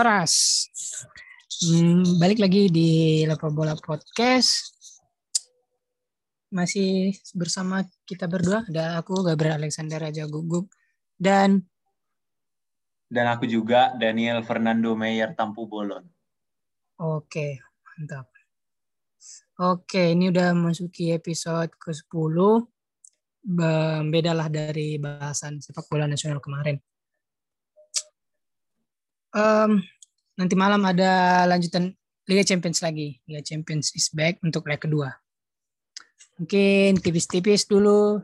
Oras. Hmm, balik lagi di Lepa Bola Podcast. Masih bersama kita berdua. Ada aku Gabriel Alexander Raja Guguk dan dan aku juga Daniel Fernando Meyer Tampu Bolon. Oke, mantap. Oke, ini udah masuki episode ke-10. Bedalah dari bahasan sepak bola nasional kemarin um, nanti malam ada lanjutan Liga Champions lagi. Liga Champions is back untuk leg kedua. Mungkin tipis-tipis dulu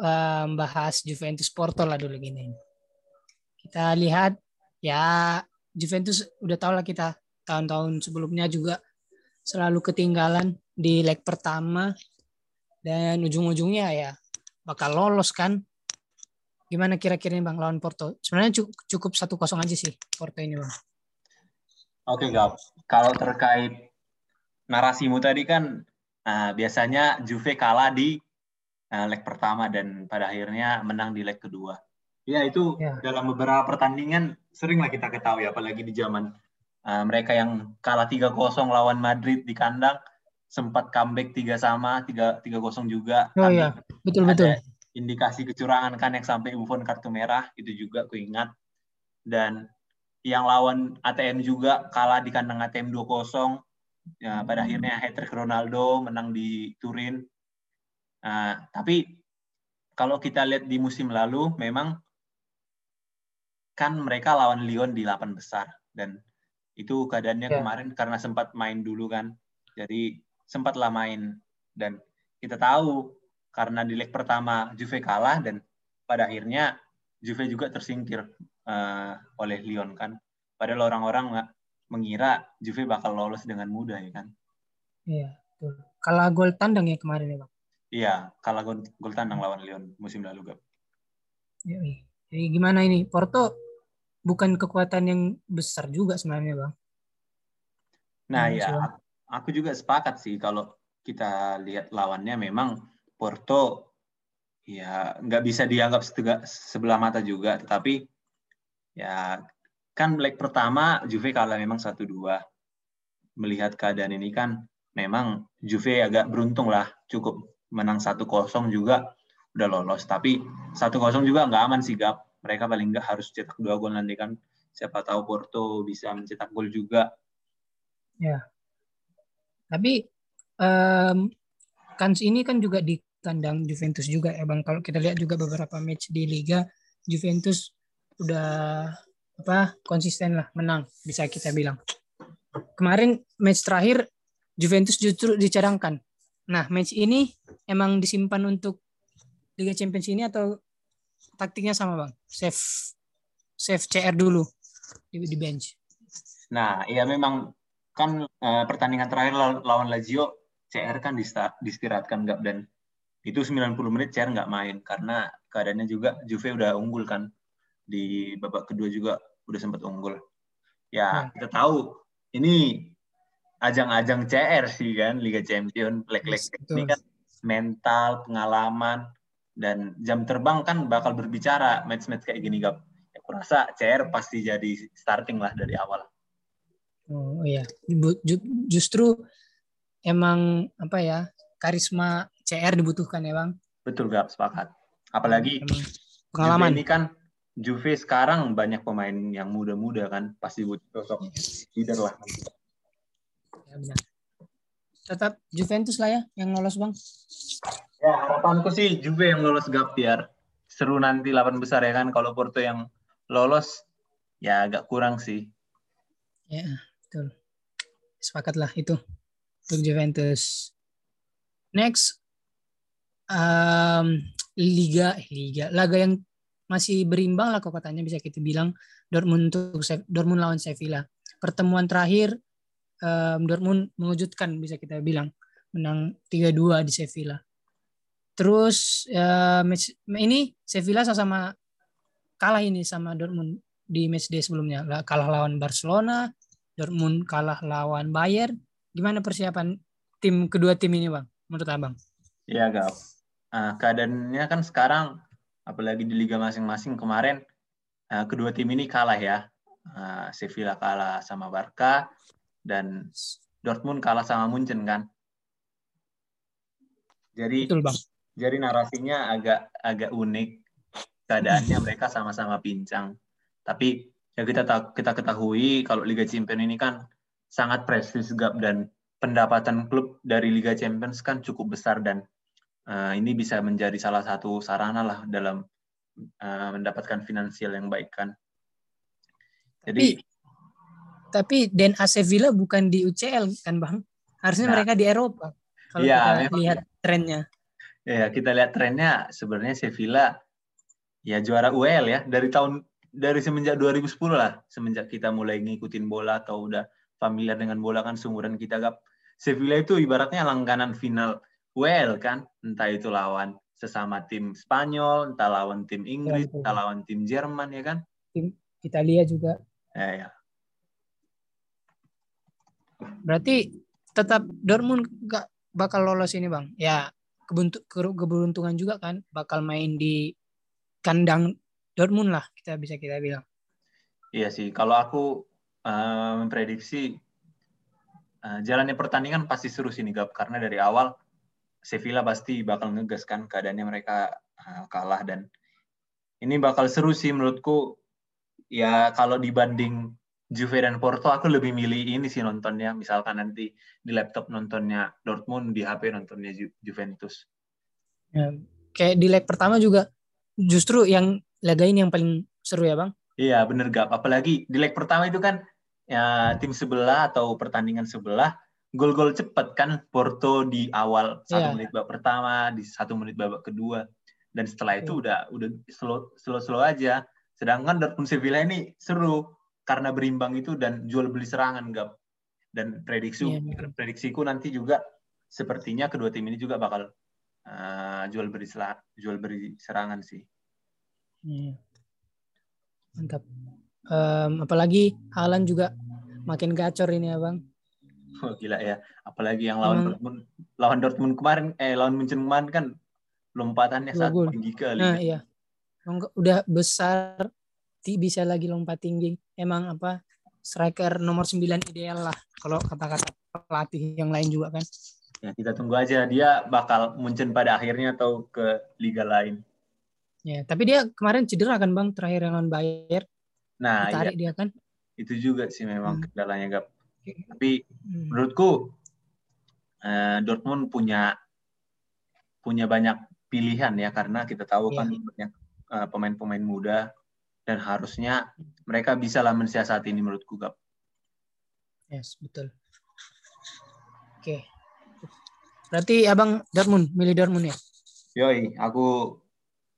um, bahas Juventus Porto lah dulu gini. Kita lihat ya Juventus udah tau lah kita tahun-tahun sebelumnya juga selalu ketinggalan di leg pertama dan ujung-ujungnya ya bakal lolos kan Gimana kira-kira Bang lawan Porto? Sebenarnya cukup satu kosong aja sih Porto ini Bang. Oke Gap, kalau terkait narasimu tadi kan uh, biasanya Juve kalah di uh, leg pertama dan pada akhirnya menang di leg kedua. Ya itu ya. dalam beberapa pertandingan sering lah kita ketahui apalagi di zaman uh, mereka yang kalah 3-0 lawan Madrid di kandang sempat comeback tiga sama, tiga tiga kosong juga. Oh iya, betul betul indikasi kecurangan kan yang sampai Buffon kartu merah itu juga aku ingat. Dan yang lawan ATM juga kalah di kandang ATM 2-0 ya, pada akhirnya hat trick Ronaldo menang di Turin. Nah, tapi kalau kita lihat di musim lalu memang kan mereka lawan Lyon di 8 besar. Dan itu keadaannya yeah. kemarin karena sempat main dulu kan. Jadi sempatlah main. Dan kita tahu karena di leg pertama Juve kalah dan pada akhirnya Juve juga tersingkir uh, oleh Lyon kan. Padahal orang-orang nggak mengira Juve bakal lolos dengan mudah ya kan. Iya, betul. Kalah gol tandang ya kemarin ya, Bang. Iya, kalah gol, gol tandang lawan Lyon musim lalu, Gap. Iya, jadi gimana ini? Porto bukan kekuatan yang besar juga sebenarnya, Bang. Nah, ya, aku juga sepakat sih kalau kita lihat lawannya memang Porto ya nggak bisa dianggap setega, sebelah mata juga, tetapi ya kan leg pertama Juve kalah memang satu dua. Melihat keadaan ini kan memang Juve agak beruntung lah, cukup menang satu kosong juga udah lolos. Tapi satu kosong juga nggak aman sih Gap. Mereka paling nggak harus cetak dua gol nanti kan. Siapa tahu Porto bisa mencetak gol juga. Ya. Tapi um, kans ini kan juga di kandang Juventus juga ya Bang. Kalau kita lihat juga beberapa match di Liga, Juventus udah apa konsisten lah menang bisa kita bilang. Kemarin match terakhir Juventus justru dicadangkan. Nah, match ini emang disimpan untuk Liga Champions ini atau taktiknya sama Bang? Save save CR dulu di, di bench. Nah, ya memang kan uh, pertandingan terakhir lawan Lazio CR kan diistirahatkan nggak dan itu 90 menit CR nggak main karena keadaannya juga Juve udah unggul kan di babak kedua juga udah sempat unggul. Ya, hmm. kita tahu ini ajang-ajang CR sih kan Liga Champion, leg-leg ini kan mental, pengalaman dan jam terbang kan bakal berbicara match-match kayak gini Gap. Ya, aku rasa CR pasti jadi starting lah dari awal. Oh iya, justru emang apa ya karisma CR dibutuhkan ya bang. Betul gak sepakat. Apalagi pengalaman Juve ini kan Juve sekarang banyak pemain yang muda-muda kan pasti butuh sosok leader lah. Ya benar. Tetap Juventus lah ya yang lolos bang. Ya harapanku sih Juve yang lolos gap biar seru nanti 8 besar ya kan. Kalau Porto yang lolos ya agak kurang sih. Ya betul. Sepakat lah itu untuk Juventus. Next, um, liga liga laga yang masih berimbang lah kekuatannya bisa kita bilang Dortmund untuk Dortmund lawan Sevilla. Pertemuan terakhir um, Dortmund mengejutkan bisa kita bilang menang 3-2 di Sevilla. Terus uh, match, ini Sevilla sama-sama kalah ini sama Dortmund di match day sebelumnya. Kalah lawan Barcelona, Dortmund kalah lawan Bayern. Gimana persiapan tim kedua tim ini, Bang? Menurut Abang? Iya, Gap uh, keadaannya kan sekarang apalagi di liga masing-masing kemarin uh, kedua tim ini kalah ya uh, Sevilla kalah sama Barca dan Dortmund kalah sama Munchen kan. Jadi Betul, Bang. Jadi narasinya agak agak unik. Keadaannya mereka sama-sama pincang. Tapi ya kita kita ketahui kalau Liga Champions ini kan sangat prestis gap dan pendapatan klub dari Liga Champions kan cukup besar dan uh, ini bisa menjadi salah satu sarana lah dalam uh, mendapatkan finansial yang baik kan. Jadi tapi, tapi Den AC Villa bukan di UCL kan Bang? Harusnya nah, mereka di Eropa. Kalau ya, kita lihat trennya. Ya, kita lihat trennya sebenarnya Sevilla ya juara UEL ya dari tahun dari semenjak 2010 lah, semenjak kita mulai ngikutin bola atau udah familiar dengan bola kan seumuran kita gap. Sevilla itu ibaratnya langganan final UEL kan, entah itu lawan sesama tim Spanyol, entah lawan tim Inggris, ya, entah lawan tim Jerman ya kan. Tim Italia juga. Ya, ya. Berarti tetap Dortmund gak bakal lolos ini bang? Ya keberuntungan juga kan bakal main di kandang Dortmund lah kita bisa kita bilang. Iya sih, kalau aku uh, memprediksi uh, jalannya pertandingan pasti seru sih nih Gap karena dari awal Sevilla pasti bakal ngegas kan keadaannya mereka uh, kalah dan ini bakal seru sih menurutku. Ya kalau dibanding Juve dan Porto aku lebih milih ini sih nontonnya. Misalkan nanti di laptop nontonnya Dortmund di HP nontonnya Ju Juventus. Ya, kayak di leg pertama juga justru yang laga ini yang paling seru ya bang? Iya bener gak apalagi di leg pertama itu kan ya tim sebelah atau pertandingan sebelah gol-gol cepat kan Porto di awal satu ya. menit babak pertama di satu menit babak kedua dan setelah itu ya. udah udah slow slow slow aja sedangkan Dortmund Sevilla ini seru karena berimbang itu dan jual beli serangan gap dan prediksi yeah, prediksiku nanti juga sepertinya kedua tim ini juga bakal uh, jual beli jual beli serangan sih. Yeah. Mantap. Um, apalagi Halan juga makin gacor ini ya bang. Oh gila ya. Apalagi yang lawan Emang, Dortmund lawan Dortmund kemarin eh lawan Munchen kemarin kan lompatannya sangat tinggi kali. Nah, iya. Udah besar bisa lagi lompat tinggi. Emang apa striker nomor 9 ideal lah kalau kata-kata pelatih yang lain juga kan. Ya, kita tunggu aja dia bakal muncul pada akhirnya atau ke liga lain. Ya, tapi dia kemarin cedera kan Bang terakhir dengan Bayer. Nah, Ditarik iya. dia kan. Itu juga sih memang hmm. kendalanya Gap. Tapi hmm. menurutku uh, Dortmund punya punya banyak pilihan ya karena kita tahu yeah. kan banyak uh, pemain-pemain muda dan harusnya mereka bisa lah mensiasati ini menurutku Gap. Yes, betul. Oke. Berarti Abang Dortmund, milih Dortmund ya? Yoi, aku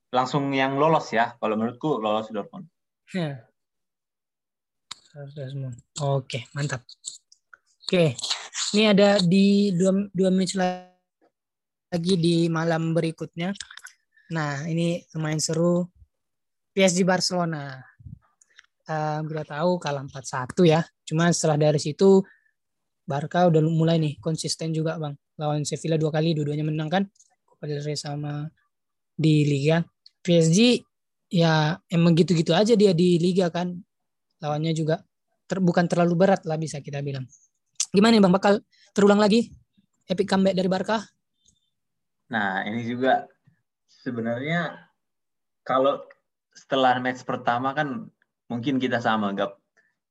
langsung yang lolos ya. Kalau menurutku lolos Dortmund. Ya. Oke, mantap. Oke, ini ada di dua, dua menit lagi di malam berikutnya. Nah, ini lumayan seru. PSG Barcelona. Uh, kita tahu kalah 4-1 ya. Cuma setelah dari situ Barca udah mulai nih konsisten juga bang. Lawan Sevilla dua kali, dua-duanya menang kan. Copa sama di Liga. PSG ya emang gitu-gitu aja dia di Liga kan. Lawannya juga ter, bukan terlalu berat lah bisa kita bilang. Gimana nih bang, bakal? Terulang lagi. Epic comeback dari Barca? Nah ini juga sebenarnya kalau setelah match pertama kan mungkin kita sama gap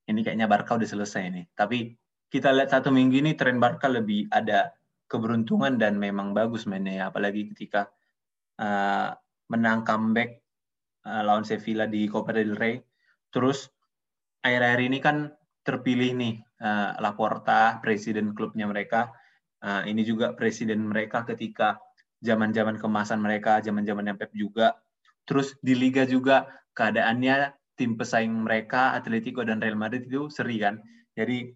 ini kayaknya Barca udah selesai nih. Tapi kita lihat satu minggu ini tren Barca lebih ada keberuntungan dan memang bagus mainnya ya. Apalagi ketika uh, menang comeback uh, lawan Sevilla di Copa del Rey. Terus akhir-akhir ini kan terpilih nih uh, Laporta presiden klubnya mereka uh, ini juga presiden mereka ketika zaman-zaman kemasan mereka zaman-zaman Pep juga Terus di liga juga keadaannya tim pesaing mereka Atletico dan Real Madrid itu seri kan. Jadi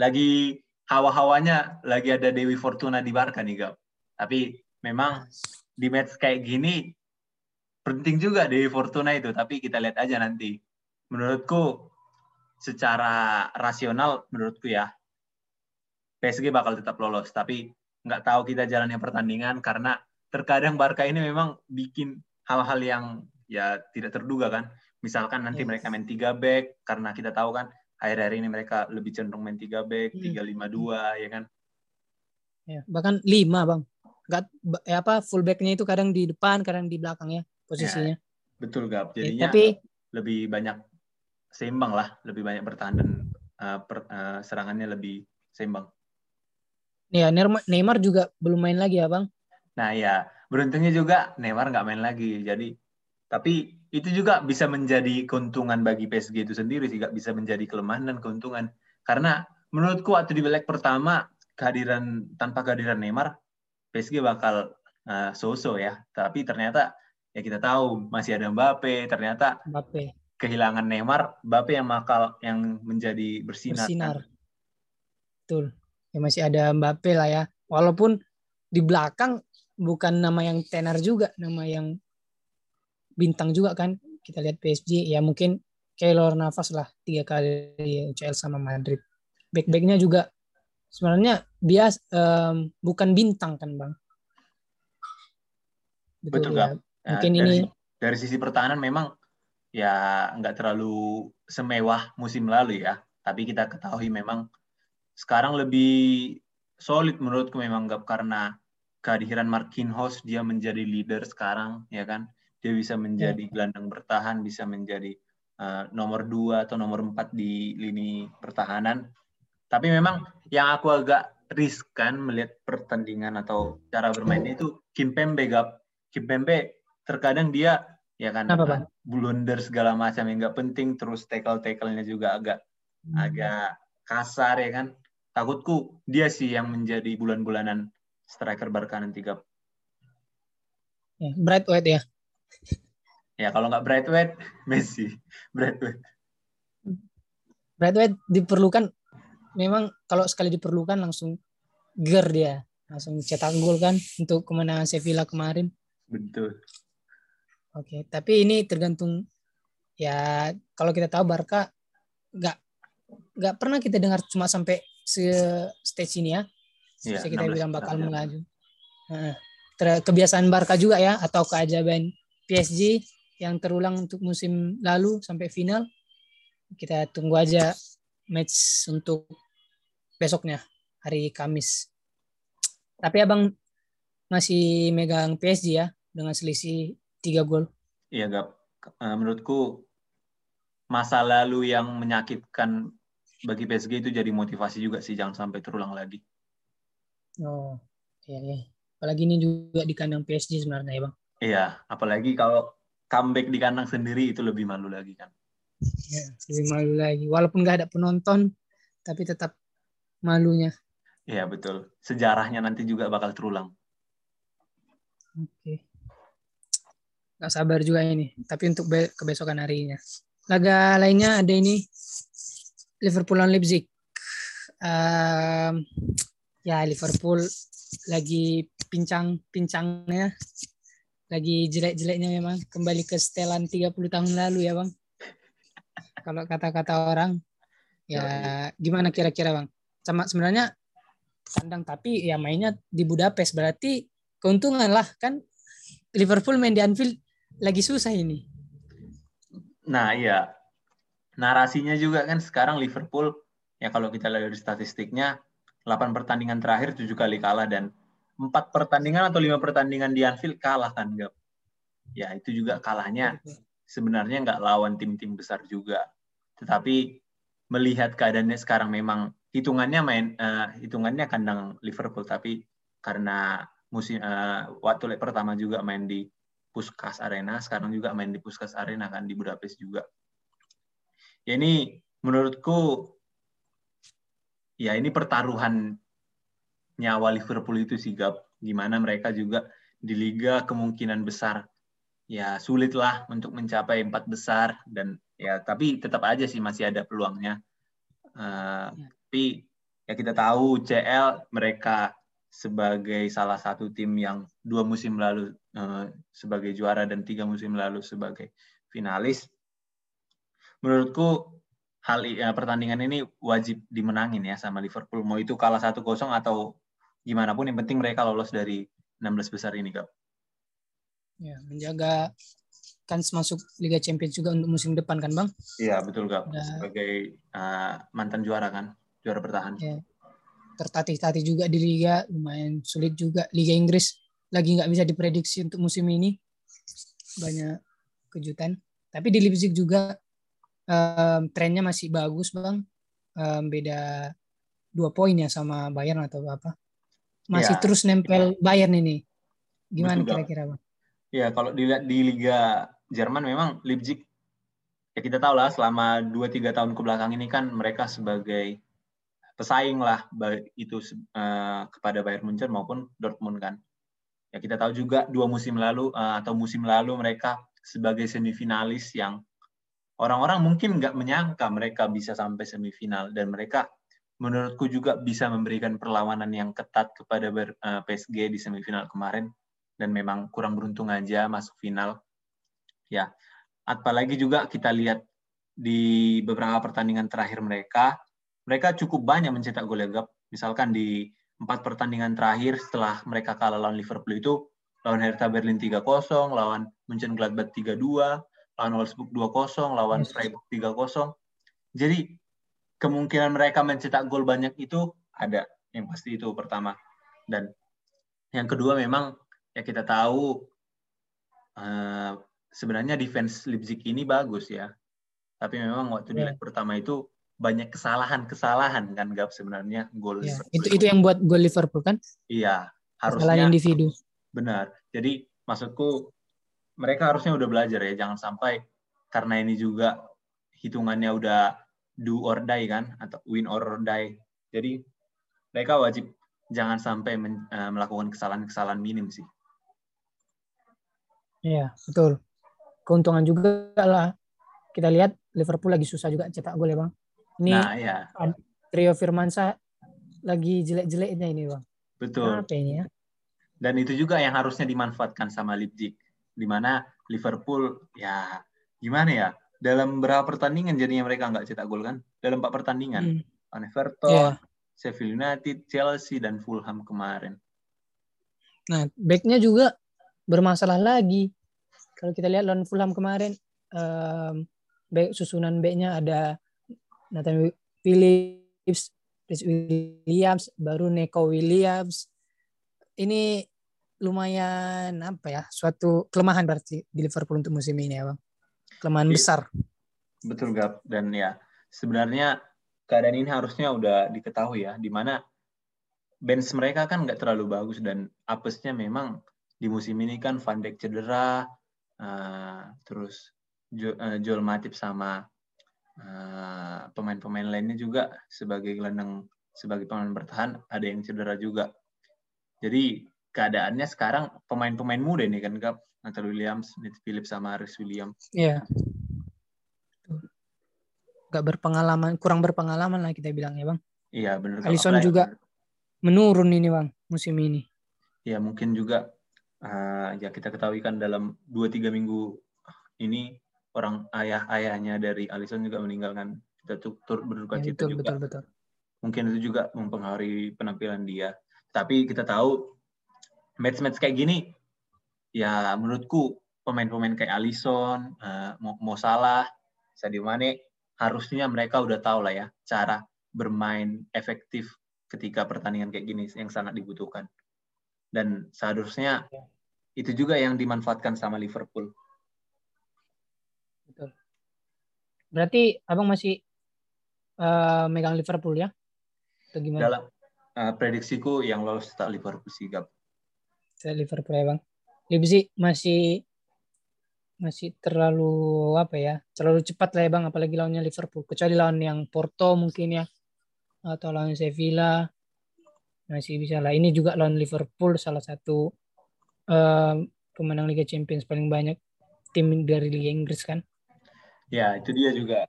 lagi hawa-hawanya lagi ada Dewi Fortuna di Barca nih Gap. Tapi memang di match kayak gini penting juga Dewi Fortuna itu. Tapi kita lihat aja nanti. Menurutku secara rasional menurutku ya PSG bakal tetap lolos. Tapi nggak tahu kita jalannya pertandingan karena terkadang Barca ini memang bikin hal-hal yang ya tidak terduga kan. Misalkan nanti Yes. mereka main 3 back karena kita tahu kan akhir-akhir ini mereka lebih cenderung main 3 back, Hmm. 3-5-2 ya kan. Ya, bahkan lima bang. Nggak, eh, apa fullbacknya itu kadang di depan, kadang di belakang ya posisinya. Betul Gap. Ya, Jadinya tapi lebih banyak seimbang lah, lebih banyak bertahan dan uh, per- uh, serangannya lebih seimbang. ya Neymar, juga belum main lagi ya bang. Nah ya, beruntungnya juga Neymar nggak main lagi. Jadi, tapi itu juga bisa menjadi keuntungan bagi PSG itu sendiri sih, nggak bisa menjadi kelemahan dan keuntungan. Karena menurutku waktu di leg pertama kehadiran tanpa kehadiran Neymar, PSG bakal uh, so-so ya. Tapi ternyata ya kita tahu masih ada Mbappe. Ternyata Mbappe kehilangan Neymar, Mbappe yang bakal yang menjadi bersinar. bersinar. kan. Betul. Ya masih ada Mbappe lah ya. Walaupun di belakang bukan nama yang tenar juga, nama yang bintang juga kan. Kita lihat PSG ya mungkin Keylor Navas lah tiga kali UCL sama Madrid. Back-backnya juga sebenarnya bias em, bukan bintang kan bang. Betul. Gap. Ya, Mungkin dari, ini dari sisi pertahanan memang ya nggak terlalu semewah musim lalu ya. Tapi kita ketahui memang sekarang lebih solid menurutku memang Gap karena kehadiran Marquinhos dia menjadi leader sekarang ya kan. Dia bisa menjadi gelandang bertahan, bisa menjadi uh, nomor dua atau nomor empat di lini pertahanan. Tapi memang yang aku agak riskan melihat pertandingan atau cara bermainnya itu Kim Pembe Gap. Kim Pembe terkadang dia ya kan Apa, Bang? blunder segala macam yang nggak penting terus tackle tackle-nya juga agak agak kasar ya kan takutku dia sih yang menjadi bulan-bulanan striker Barca nanti Gap. ya, Bright White ya. ya kalau nggak Brightway Messi Brightway Bright White diperlukan memang kalau sekali diperlukan langsung ger dia langsung cetak gol kan untuk kemenangan Sevilla kemarin. betul Oke, tapi ini tergantung ya kalau kita tahu Barca nggak nggak pernah kita dengar cuma sampai se stage ini ya. Bisa kita 16 bilang bakal melaju. Nah, kebiasaan Barca juga ya atau keajaiban PSG yang terulang untuk musim lalu sampai final. Kita tunggu aja match untuk besoknya hari Kamis. Tapi abang masih megang PSG ya dengan selisih tiga gol. Iya Gap Eh, menurutku masa lalu yang menyakitkan bagi PSG itu jadi motivasi juga sih jangan sampai terulang lagi Oh, iya, iya. Apalagi ini juga di kandang PSG sebenarnya ya bang. iya apalagi kalau comeback di kandang sendiri itu lebih malu lagi kan Ya, lebih malu lagi. Walaupun nggak ada penonton, tapi tetap malunya. iya betul sejarahnya nanti juga bakal terulang Oke. Gak sabar juga ini. Tapi untuk be- kebesokan harinya. Laga lainnya ada ini Liverpool lawan Leipzig. Ehm, ya Liverpool lagi pincang-pincangnya, lagi jelek-jeleknya memang kembali ke setelan 30 tahun lalu ya bang. Kalau kata-kata orang, ya gimana kira-kira bang? Sama sebenarnya kandang tapi ya mainnya di Budapest berarti keuntungan lah kan Liverpool main di Anfield lagi susah ini. Nah, iya. Narasinya juga kan sekarang Liverpool, ya kalau kita lihat dari statistiknya, 8 pertandingan terakhir 7 kali kalah dan 4 pertandingan atau 5 pertandingan di Anfield kalah kan. Ya, itu juga kalahnya sebenarnya nggak lawan tim-tim besar juga. Tetapi melihat keadaannya sekarang memang hitungannya main eh, hitungannya kandang Liverpool tapi karena musim eh, waktu leg pertama juga main di Puskas Arena, sekarang juga main di Puskas Arena kan di Budapest juga. Ya ini menurutku ya ini pertaruhan nyawa Liverpool itu sih Gap. Gimana mereka juga di liga kemungkinan besar ya sulit lah untuk mencapai empat besar dan ya tapi tetap aja sih masih ada peluangnya. Uh, tapi ya kita tahu CL mereka sebagai salah satu tim yang dua musim lalu sebagai juara dan tiga musim lalu sebagai finalis. Menurutku hal ya, pertandingan ini wajib dimenangin ya sama Liverpool. Mau itu kalah 1-0 atau gimana pun yang penting mereka lolos dari 16 besar ini, Kak. Ya, menjaga kans masuk Liga Champions juga untuk musim depan kan bang? Iya betul gak sebagai uh, mantan juara kan juara bertahan. Ya. Tertatih-tatih juga di Liga lumayan sulit juga Liga Inggris lagi nggak bisa diprediksi untuk musim ini banyak kejutan. Tapi di Leipzig juga um, trennya masih bagus bang, um, beda dua poin ya sama Bayern atau apa? Masih ya. terus nempel Bayern ini. Gimana kira-kira bang? Ya kalau dilihat di Liga Jerman memang Leipzig ya kita tahu lah selama 2-3 tahun ke belakang ini kan mereka sebagai pesaing lah baik itu uh, kepada Bayern Munchen maupun Dortmund kan. Ya kita tahu juga dua musim lalu uh, atau musim lalu mereka sebagai semifinalis yang orang-orang mungkin nggak menyangka mereka bisa sampai semifinal. Dan mereka menurutku juga bisa memberikan perlawanan yang ketat kepada eh, PSG di semifinal kemarin. Dan memang kurang beruntung aja masuk final. Ya, apalagi juga kita lihat di beberapa pertandingan terakhir mereka, mereka cukup banyak mencetak gol ya, Misalkan di empat pertandingan terakhir setelah mereka kalah lawan Liverpool itu, lawan Hertha Berlin 3-0, lawan Mönchengladbach 3-2, lawan Wolfsburg 2-0, lawan Freiburg 3-0. Jadi kemungkinan mereka mencetak gol banyak itu ada, yang pasti itu pertama. Dan yang kedua memang ya kita tahu uh, sebenarnya defense Leipzig ini bagus ya. Tapi memang waktu yeah. di ya. leg pertama itu banyak kesalahan-kesalahan kan Gap sebenarnya gol yeah. Itu itu yang buat gol Liverpool kan? Iya, harusnya kesalahan individu. Benar. Jadi maksudku mereka harusnya udah belajar ya, jangan sampai karena ini juga hitungannya udah do or die kan atau win or die. Jadi mereka wajib jangan sampai men, uh, melakukan kesalahan-kesalahan minim sih. Iya, betul. Keuntungan juga lah. Kita lihat Liverpool lagi susah juga cetak gol ya, Bang. Ini nah, ya. trio Firmansa lagi jelek-jeleknya ini, Bang. Betul. Apa ini ya? Dan itu juga yang harusnya dimanfaatkan sama Leipzig. Di mana Liverpool, ya gimana ya, dalam berapa pertandingan jadinya mereka nggak cetak gol kan? Dalam empat pertandingan. Hmm. Everton, yeah. Sheffield United, Chelsea, dan Fulham kemarin. Nah, backnya juga bermasalah lagi. Kalau kita lihat lawan Fulham kemarin, um, back susunan backnya ada Nathan Phillips, Chris Williams, baru Neko Williams. Ini lumayan apa ya? Suatu kelemahan berarti di Liverpool untuk musim ini ya, Bang. Kelemahan iya. besar. Betul, Gap. Dan ya, sebenarnya keadaan ini harusnya udah diketahui ya, di mana bench mereka kan nggak terlalu bagus dan apesnya memang di musim ini kan Van Dijk cedera, uh, terus uh, Joel Matip sama pemain pemain-pemain lainnya juga sebagai gelandang sebagai pemain bertahan ada yang cedera juga. Jadi keadaannya sekarang pemain-pemain muda ini kan Gap, Nathan Williams, Nate Phillips sama Aris Williams. Iya. Yeah. Gak berpengalaman, kurang berpengalaman lah kita bilang ya bang. Iya benar. Alisson juga menurun ini bang musim ini. Iya mungkin juga uh, ya kita ketahui kan dalam 2-3 minggu ini orang ayah-ayahnya dari Alisson juga meninggalkan kita turut berduka ya, cita betul, juga. Betul, betul. Mungkin itu juga mempengaruhi penampilan dia. Tapi kita tahu match-match kayak gini ya menurutku pemain-pemain kayak Alisson, uh, Mo Salah, Sadio Mane harusnya mereka udah tahu lah ya cara bermain efektif ketika pertandingan kayak gini yang sangat dibutuhkan dan seharusnya ya. itu juga yang dimanfaatkan sama Liverpool. Betul. Berarti abang masih uh, megang Liverpool ya? Atau gimana? Dalam uh, prediksiku yang lolos tak Liverpool sih, Gap. Saya Liverpool ya bang. Leipzig masih masih terlalu apa ya terlalu cepat lah ya bang apalagi lawannya Liverpool kecuali lawan yang Porto mungkin ya atau lawan Sevilla masih bisa lah. Ini juga lawan Liverpool salah satu uh, pemenang Liga Champions paling banyak tim dari Liga Inggris kan. Ya itu dia juga.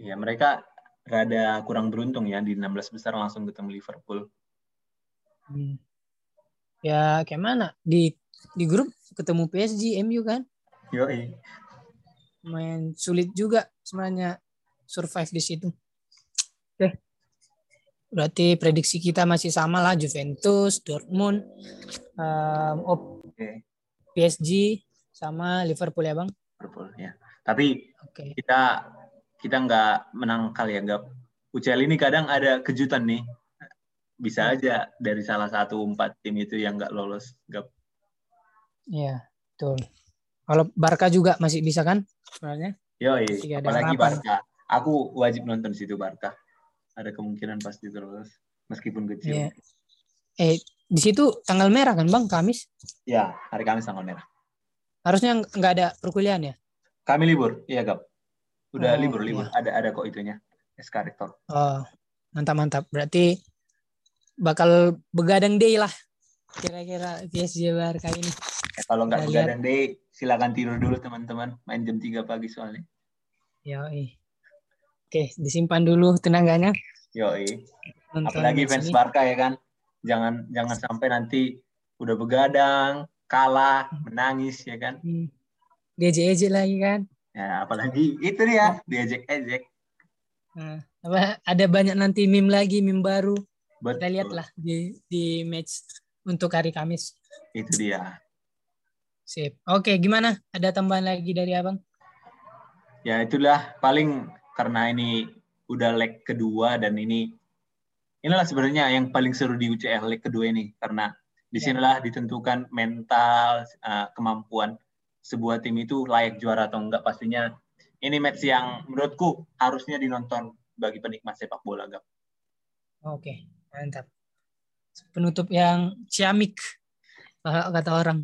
Ya mereka rada kurang beruntung ya di 16 besar langsung ketemu Liverpool. Hmm. Ya kayak mana di di grup ketemu PSG, MU kan? Yoi. Main sulit juga sebenarnya survive di situ. Oke. Okay. Berarti prediksi kita masih sama lah Juventus, Dortmund, um, PSG sama Liverpool ya bang. Liverpool ya. Tapi Oke. kita kita nggak menangkal ya, nggak. UCL ini kadang ada kejutan nih. Bisa aja dari salah satu empat tim itu yang nggak lolos. Nggak Iya, betul. Kalau Barca juga masih bisa kan sebenarnya? Yoi, ada apalagi harapan. Barca. Aku wajib nonton situ Barca. Ada kemungkinan pasti terus, meskipun kecil. Iya. Eh, di situ tanggal merah kan Bang, Kamis? Ya, hari Kamis tanggal merah. Harusnya nggak ada perkuliahan ya? Kami libur, iya Gap. Udah Oh, libur, libur. iya. Ada ada kok itunya. SK Rektor. Oh, mantap-mantap. Berarti bakal begadang day lah. Kira-kira PSG Barca ini. Eh, kalau nggak begadang deh, silakan tidur dulu teman-teman. Main jam 3 pagi soalnya. Yoi. Oke, disimpan dulu tenaganya. Yoi. Nonton Apalagi fans. Barca ya kan. Jangan jangan sampai nanti udah begadang, kalah, menangis ya kan. Hmm. Diejek-ejek lagi kan. Ya, apalagi itu dia, diejek-ejek. Nah, apa, ada banyak nanti meme lagi, meme baru. Betul. Kita lihatlah di di match untuk hari Kamis. Itu dia. Sip. Oke, gimana? Ada tambahan lagi dari Abang? Ya itulah paling karena ini udah leg kedua dan ini inilah sebenarnya yang paling seru di UCL leg kedua ini karena di Ya. ditentukan mental uh, kemampuan sebuah tim itu layak juara atau enggak pastinya ini match yang menurutku harusnya dinonton bagi penikmat sepak bola Gap. Oke, mantap. Penutup yang ciamik, kalau kata orang.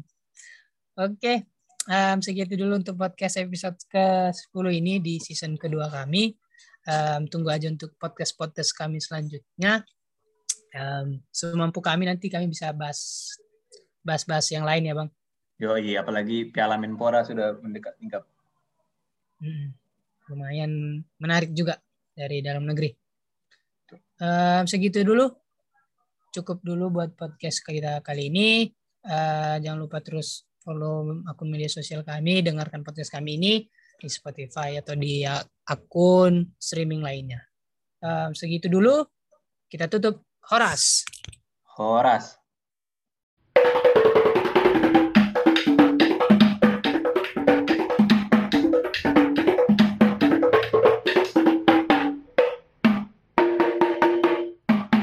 Oke, em, segitu dulu untuk podcast episode ke-10 ini di season kedua kami. Em, tunggu aja untuk podcast-podcast kami selanjutnya. Em, semampu kami nanti kami bisa bahas bahas-bahas yang lain ya bang. Yoi, apalagi Piala Menpora sudah mendekat tingkat. Mm, lumayan menarik juga dari dalam negeri. Em, segitu dulu, cukup dulu buat podcast kita kali ini. Eh, jangan lupa terus follow akun media sosial kami, dengarkan podcast kami ini di Spotify atau di akun streaming lainnya. Em, segitu dulu, kita tutup. Horas. Horas.